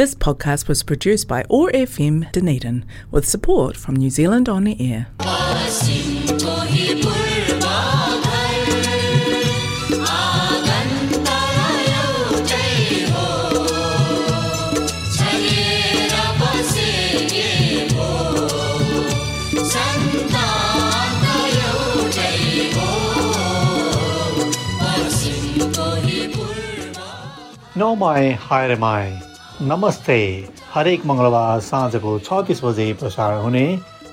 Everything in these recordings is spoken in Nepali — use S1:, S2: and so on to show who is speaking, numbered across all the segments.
S1: This podcast was produced by ORFM Dunedin with support from New Zealand On the Air.
S2: No mai haere mai. नमस्ते हरेक मङ्गलबार साँझको छ बजे प्रसारण हुने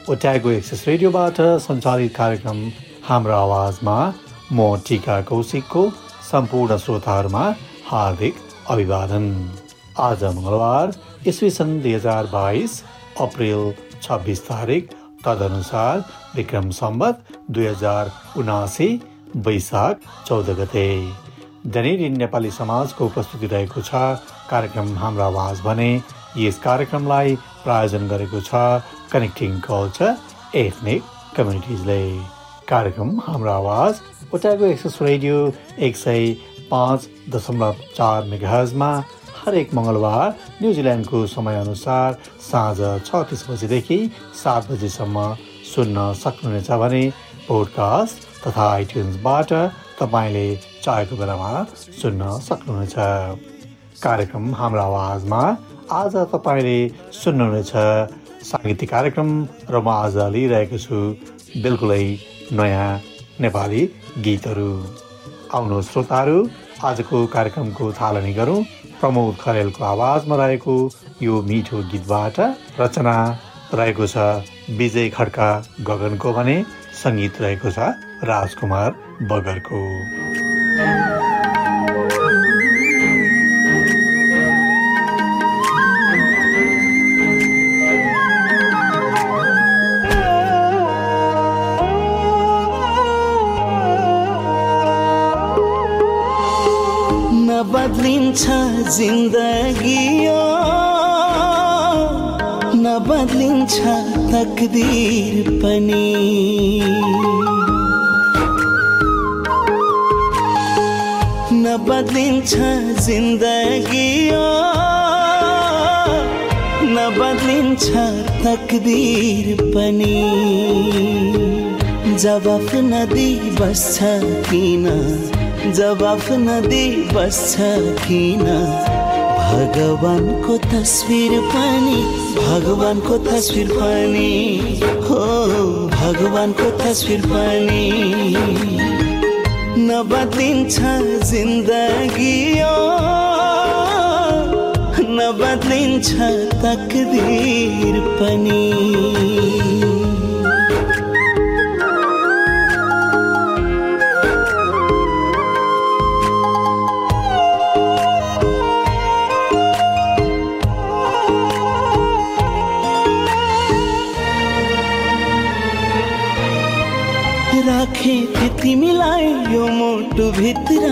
S2: ओट्यागो एक्सेस रेडियोबाट सञ्चालित कार्यक्रम हाम्रो आवाजमा म टिका कौशिकको सम्पूर्ण श्रोताहरूमा हार्दिक अभिवादन आज मङ्गलबार इस्वी सन् दुई हजार बाइस अप्रेल छब्बिस तारिक तदनुसार विक्रम सम्बत दुई हजार उनासी वैशाख चौध गते दैनिक नेपाली समाजको उपस्थिति रहेको छ कार्यक्रम हाम्रो आवाज भने यस कार्यक्रमलाई प्रायोजन गरेको छ कनेक्टिङ कल्चर एथनिक कम्युनिटिजले कार्यक्रम हाम्रो आवाज ओटाको एक्सेस रेडियो एक सय पाँच दशमलव चार मेगाजमा हरेक मङ्गलबार न्युजिल्यान्डको समयअनुसार साँझ छ तिस बजीदेखि सात बजीसम्म सुन्न सक्नुहुनेछ भने पोडकास्ट तथा आइट्युन्सबाट तपाईँले चाहेको बेलामा सुन्न सक्नुहुनेछ। कार्यक्रम हाम्रो आवाजमा आज तपाईँले सुन्नुहुनेछ। साङ्गीतिक कार्यक्रम र म आज लिइरहेको छु बिल्कुलै नयाँ नेपाली गीतहरू। आउनु श्रोताहरू आजको कार्यक्रमको थालनी गरौँ। प्रमोद खरेलको आवाजमा रहेको यो मिठो गीतबाट रचना रहेको छ विजय खड्का गगनको भने सङ्गीत रहेको छ राजकुमार बगरको।
S3: बदलिन्छ जिन्दगी नबदलिन्छ तकदिर पनि। नबदलिन्छ जिन्दगी नबदलिन्छ तकदिर पनि। जवाफ नदी बस्छ किन जवाफ नदी बस्छ किन भगवानको तस्विर पनि भगवानको तस्विर पनि। हो भगवानको तस्विर पनि। नबदलिन्छ जिन्दगी नबदलिन्छ तकदिर पनि। राखे तिमीलाई यो मोटु भित्र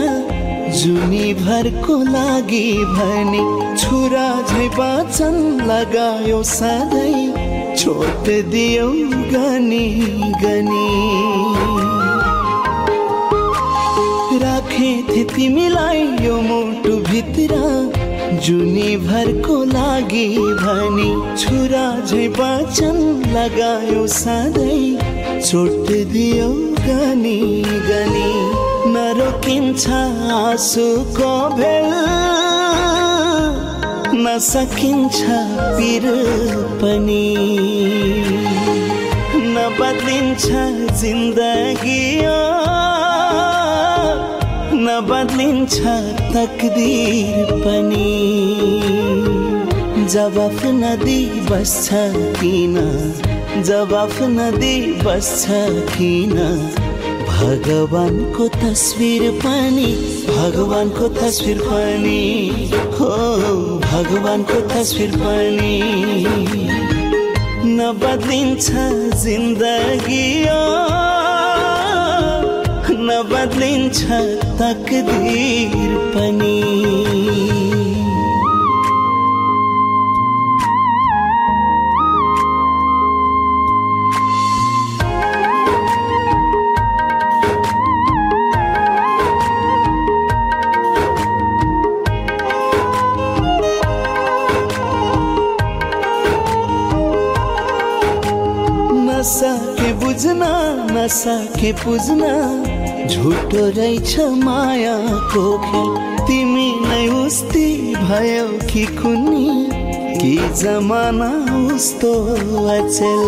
S3: जुनी भरको लागि भने छुरा झै बाचन लगायो सधैँ छोट दियो गनी गनी। राखे थिए तिमीलाई यो मोटु भित्र जुनी भरको लागि भनी छुरा झै बाचन लगायो सधैँ छोट दियो गनी गनी नरोकिन्छ आँसुको भेल। नसकिन्छ पिर पनि। नबदलिन्छ जिन्दगी नबदलिन्छ तकदिर पनि। जवाफ नदी बस्छ किन जवाफ नदी बस्छ किन? भगवानको तस्विर पनि भगवानको तस्विर पनि हो भगवानको तस्विर पनि। नबदलिन्छ जिन्दगी नबदलिन्छ तकदिर पनि। नसके बुझ्न झुटो रहेछ मायाको खेल तिमी नै उस्ती भयो कि कुनी कि जमाना उस्तो अचेल?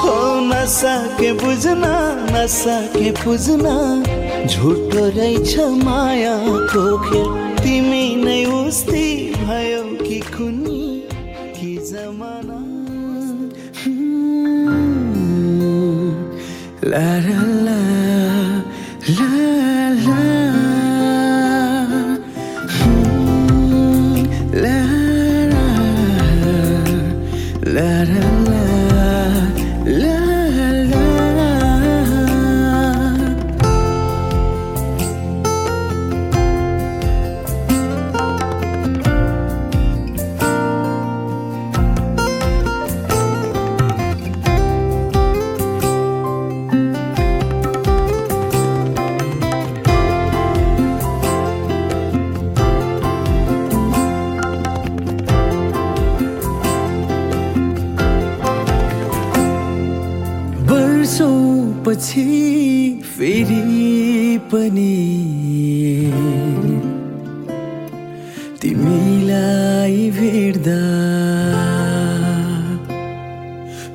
S3: हो नसके बुझ्न नसके बुझ्न झुटो रहेछ मायाको खेल तिमी नै उस्ती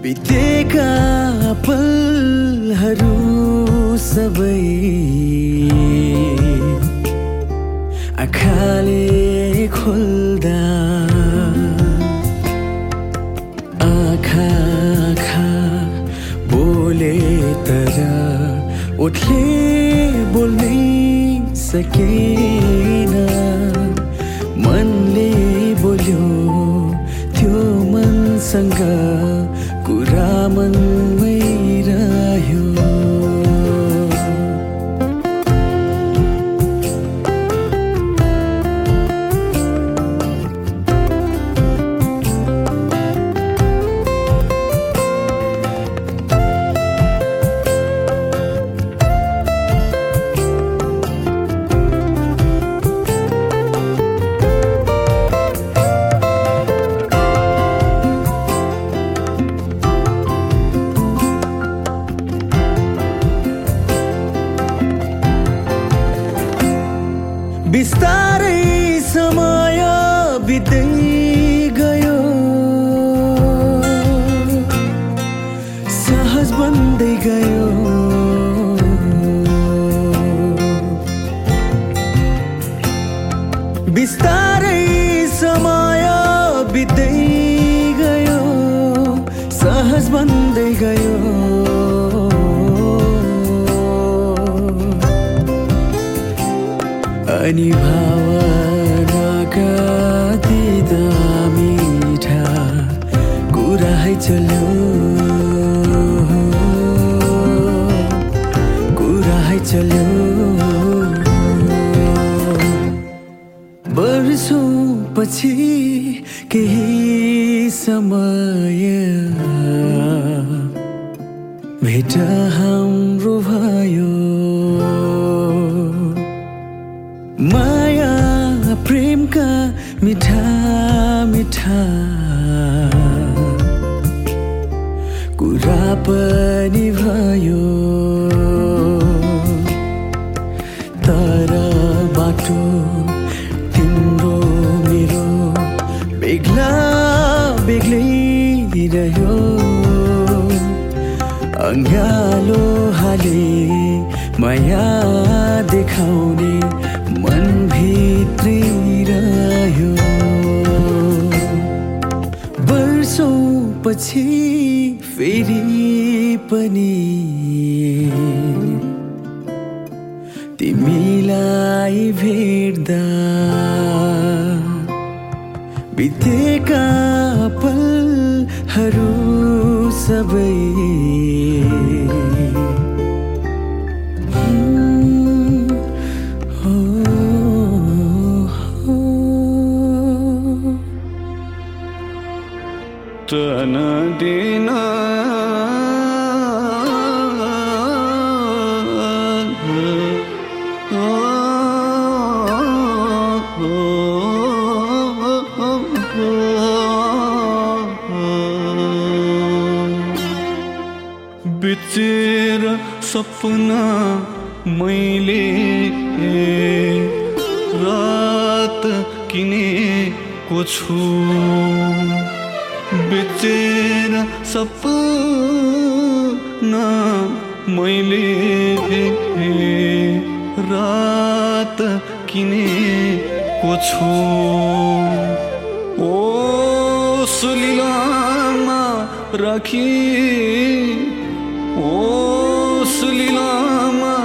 S4: बितेका पलहरू सबै। आँखाले खोल्दा आँखा आँखा बोले तर ओठले बोल्नै सकेन अनि भावनाका दिदा मिठा कुरा चल्यो। कुरा चल्यो। वर्षौँ पछि केही समय भेट हाम्रो देखाउने मन भित्रै रह्यो। वर्षौँ पछि फेरि पनि तिमीलाई भेट्दा बितेका पलहरू सबै تنادينا
S3: बिचेर
S5: सपना मैले रात किनेको छु। बेचेर सपना मैले रात किनेको छु। ओ सुलिलामा राखी। ओ सुलिलामा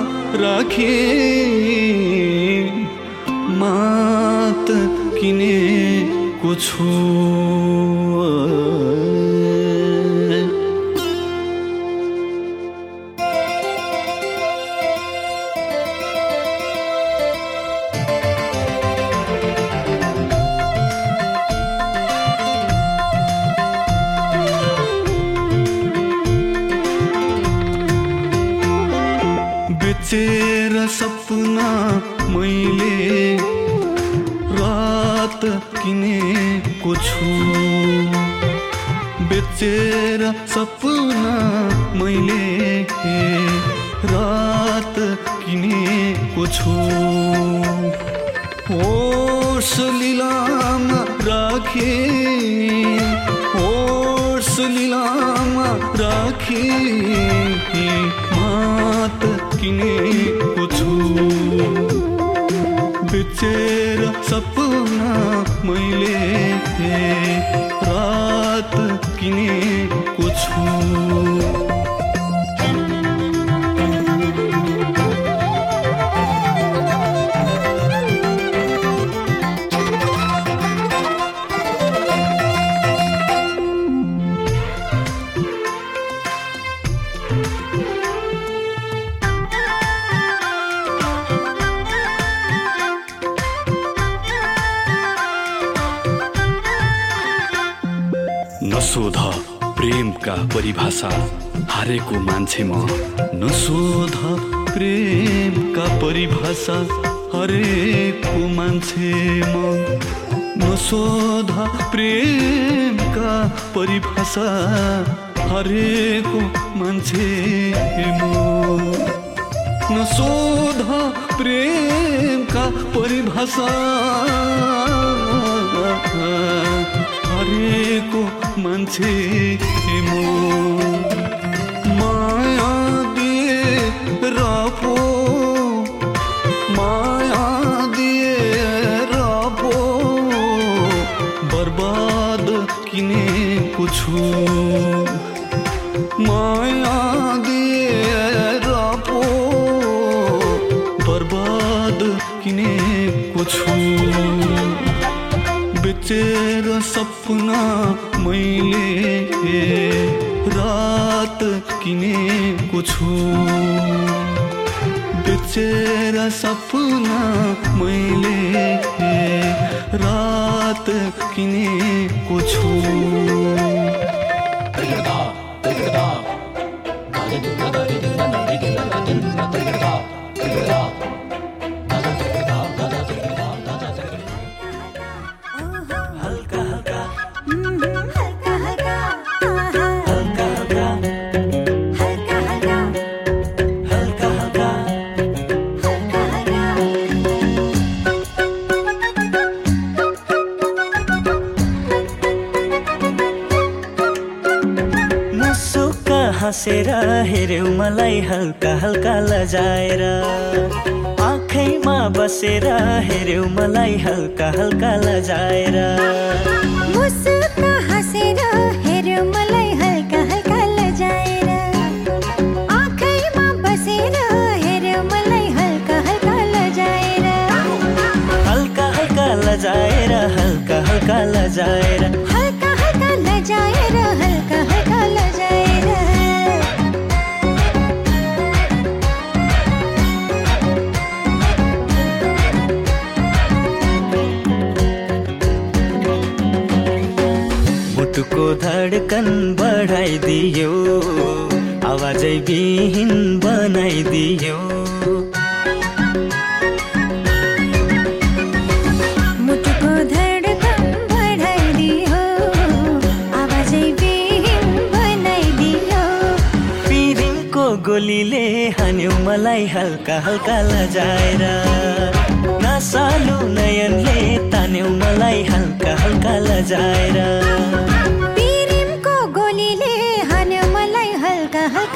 S5: राखी। मात किनेको छु। किनेको छु। होस राखे। होस लिलामा राखे। मात किनेको छु। बेचेर सपना मैले रात किनेको नसोध प्रेमका परिभाषा हारेको मान्छे म। नसोध प्रेमका परिभाषा हरेको मान्छे म। नसोध प्रेमका परिभाषा हरेको मान्छे म। नसोध प्रेमका परिभाषा हरेको मान्छे म। माया दिएर पो माया दिएर पो बर्बाद किनेको छु। माया दिएर पो बर्बाद किनेको छु। बेचेर सपना मैले रात किनेको छु। बेचेर सपना मैले रात किनेको छु।
S6: हाँसेर हेऱ्यौ मलाई हल्का हल्का लजाएर। आँखैमा बसेर हेऱ्यौ मलाई हल्का हल्का लजाएर।
S7: मुसुक्क हाँसेर हेऱ्यो मलाई हल्का हल्का लजाएर। आँखैमा बसेर हेऱ्यो मलाई हल्का हल्का लजाएर।
S6: हल्का हल्का लजाएर हल्का हल्का लजाएर।
S7: हल्का हल्का लजाएर हल्का
S6: धडकन बढाइदियो आवाजै बिहिन बनाइदियो। गोलीले हान्यो मलाई हल्का हल्का लजाएर। नसालु नयनले तान्यो मलाई हल्का हल्का लजाएर।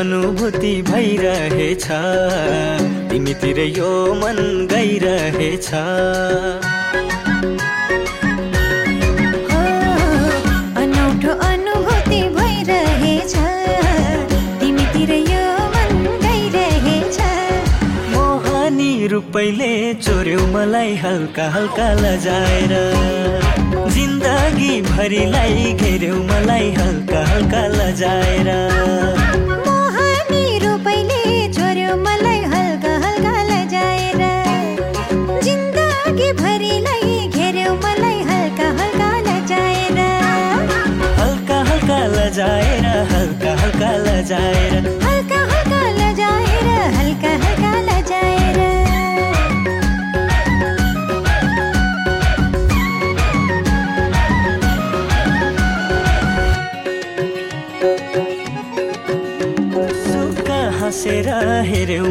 S6: अनुभूति भइरहेछ। तिमीतिर यो मन गइरहेछ।
S7: अनौठो अनुभूति भइरहेछ। तिमीतिर यो मन गइरहेछ।
S6: मोहनी रुपैले चोर्यो मलाई हल्का हल्का लजाएर। जिन्दगी भरिलाई घेर्यो मलाई हल्का हल्का लजाएर।
S7: लजायर हल्का हल्का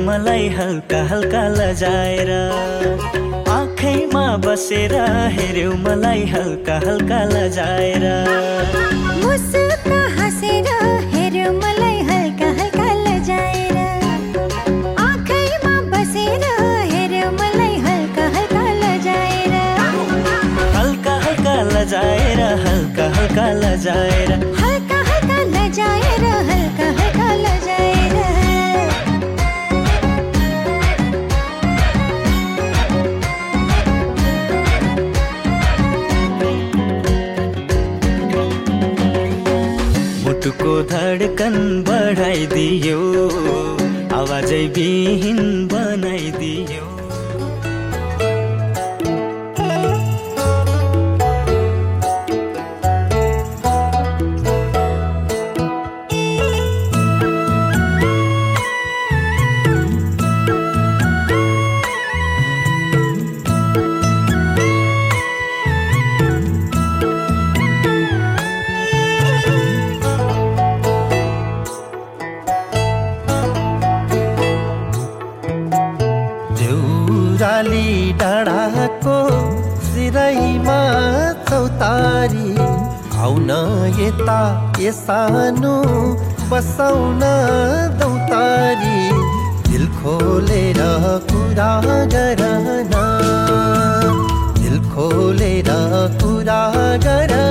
S7: मलाई हल्का हल्का लजाएर
S6: आँखैमा बसेर हेऱ्यौ मलाई हल्का हल्का लजाएर
S8: desire एउटा के सानो बसाउन दौतारी दिल खोलेर कुरा गरना दिल खोलेर कुरा गरना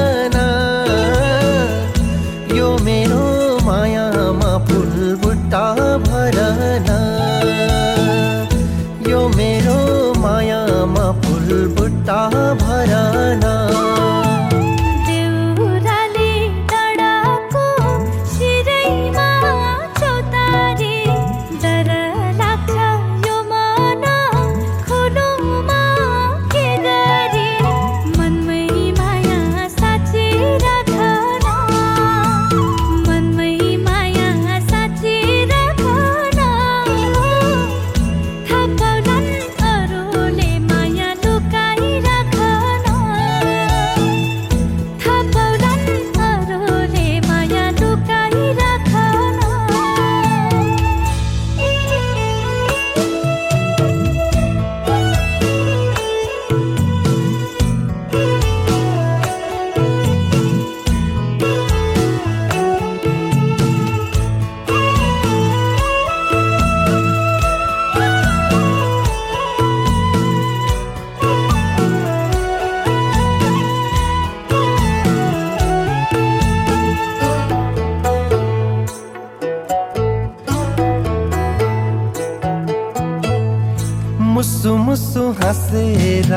S8: हाँसेर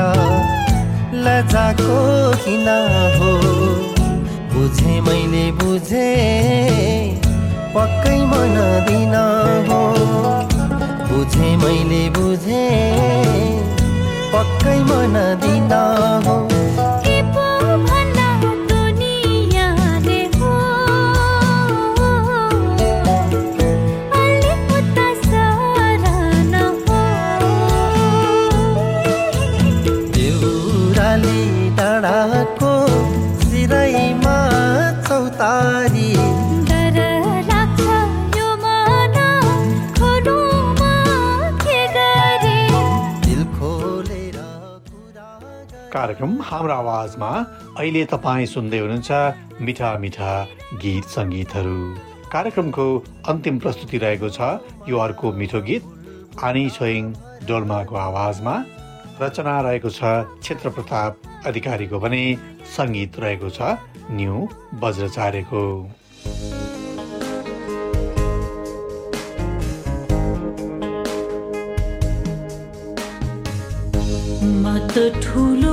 S8: लजाको किन हो? बुझे मैले बुझे पक्कै मन दिन हो। बुझे मैले बुझे पक्कै मन दिन हो।
S2: कार्यक्रम हाम्रो आवाजमा अहिले तपाईँ सुन्दै हुनुहुन्छ मिठा मिठा गीत सङ्गीतहरू। कार्यक्रमको अन्तिम प्रस्तुति रहेको छ यो अर्को मिठो गीत आनी छोइङ डोल्माको आवाजमा। रचना रहेको छ क्षेत्र प्रताप अधिकारीको भने सङ्गीत रहेको छ न्यू वज्रचार्यको
S9: ठुलो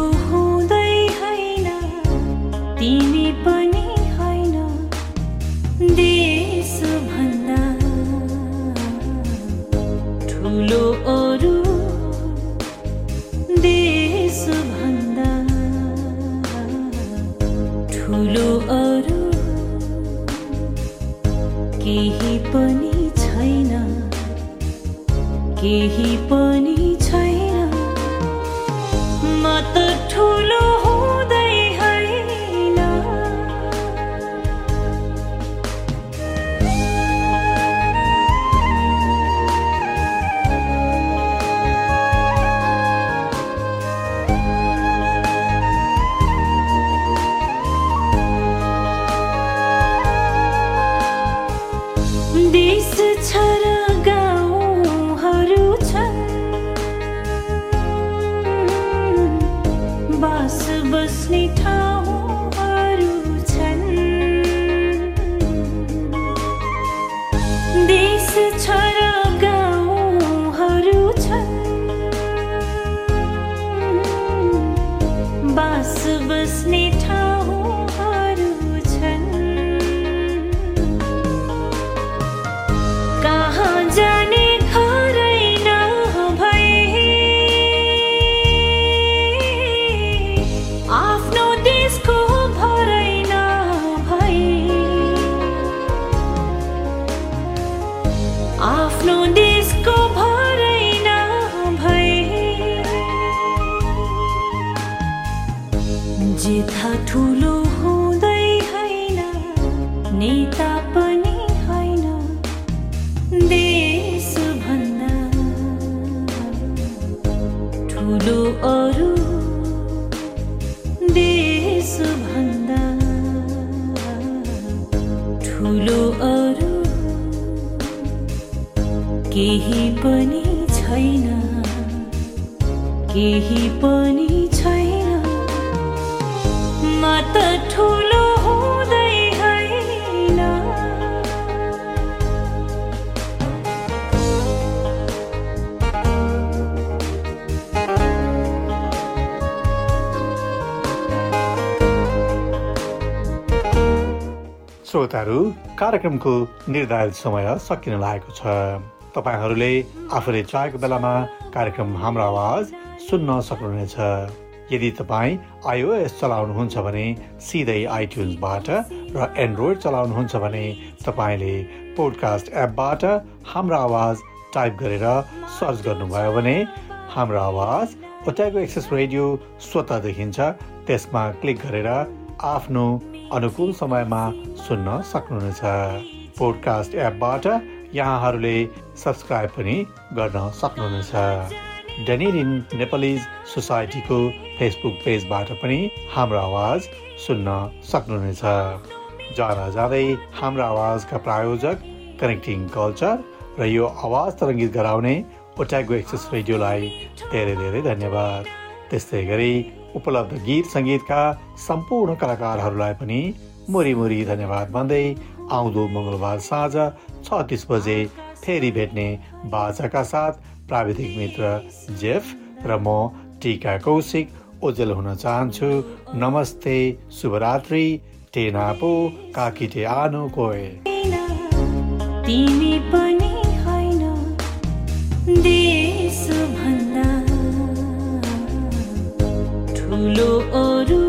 S9: केही पनि छैन। म ठुलो हुँदै होइन
S2: श्रोताहरू कार्यक्रमको निर्धारित समय सकिन लागेको छ। तपाईँहरूले आफूले चाहेको बेलामा कार्यक्रम हाम्रो आवाज सुन्न सक्नुहुनेछ। यदि तपाईँ आइओएस चलाउनुहुन्छ भने सिधै आइट्युन्सबाट र एन्ड्रोइड चलाउनुहुन्छ भने तपाईँले पोडकास्ट एपबाट हाम्रो आवाज टाइप गरेर सर्च गर्नुभयो भने हाम्रो आवाज ओट्याको एक्सेस रेडियो स्वतः देखिन्छ। त्यसमा क्लिक गरेर आफ्नो अनुकूल समयमा सुन्न सक्नुहुनेछ। पोडकास्ट एपबाट यहाँहरूले सब्सक्राइब पनि गर्न सक्नुहुनेछ। डेनिरिन नेपालिज सोसाइटीको फेसबुक पेजबाट पनि हाम्रो आवाज सुन्न सक्नुहुनेछ। जाँदा जाँदै हाम्रो आवाजका प्रायोजक कनेक्टिङ कल्चर र यो आवाज तरङ्गित गराउने ओट्यागो एक्सेस रेडियोलाई धेरै धेरै धन्यवाद। त्यस्तै गरी उपलब्ध गीत सङ्गीतका सम्पूर्ण कलाकारहरूलाई पनि मुरी मुरी धन्यवाद भन्दै आउँदो मङ्गलबार साँझ छ तिस बजे फेरि भेट्ने बाचाका साथ प्राविधिक मित्र जेफ र म टिका कौशिक ओजेल हुन चाहन्छु। नमस्ते शुभरात्रि टेनापो काकिटे आनो कोए।
S9: तिमी पनि ठुलो अरू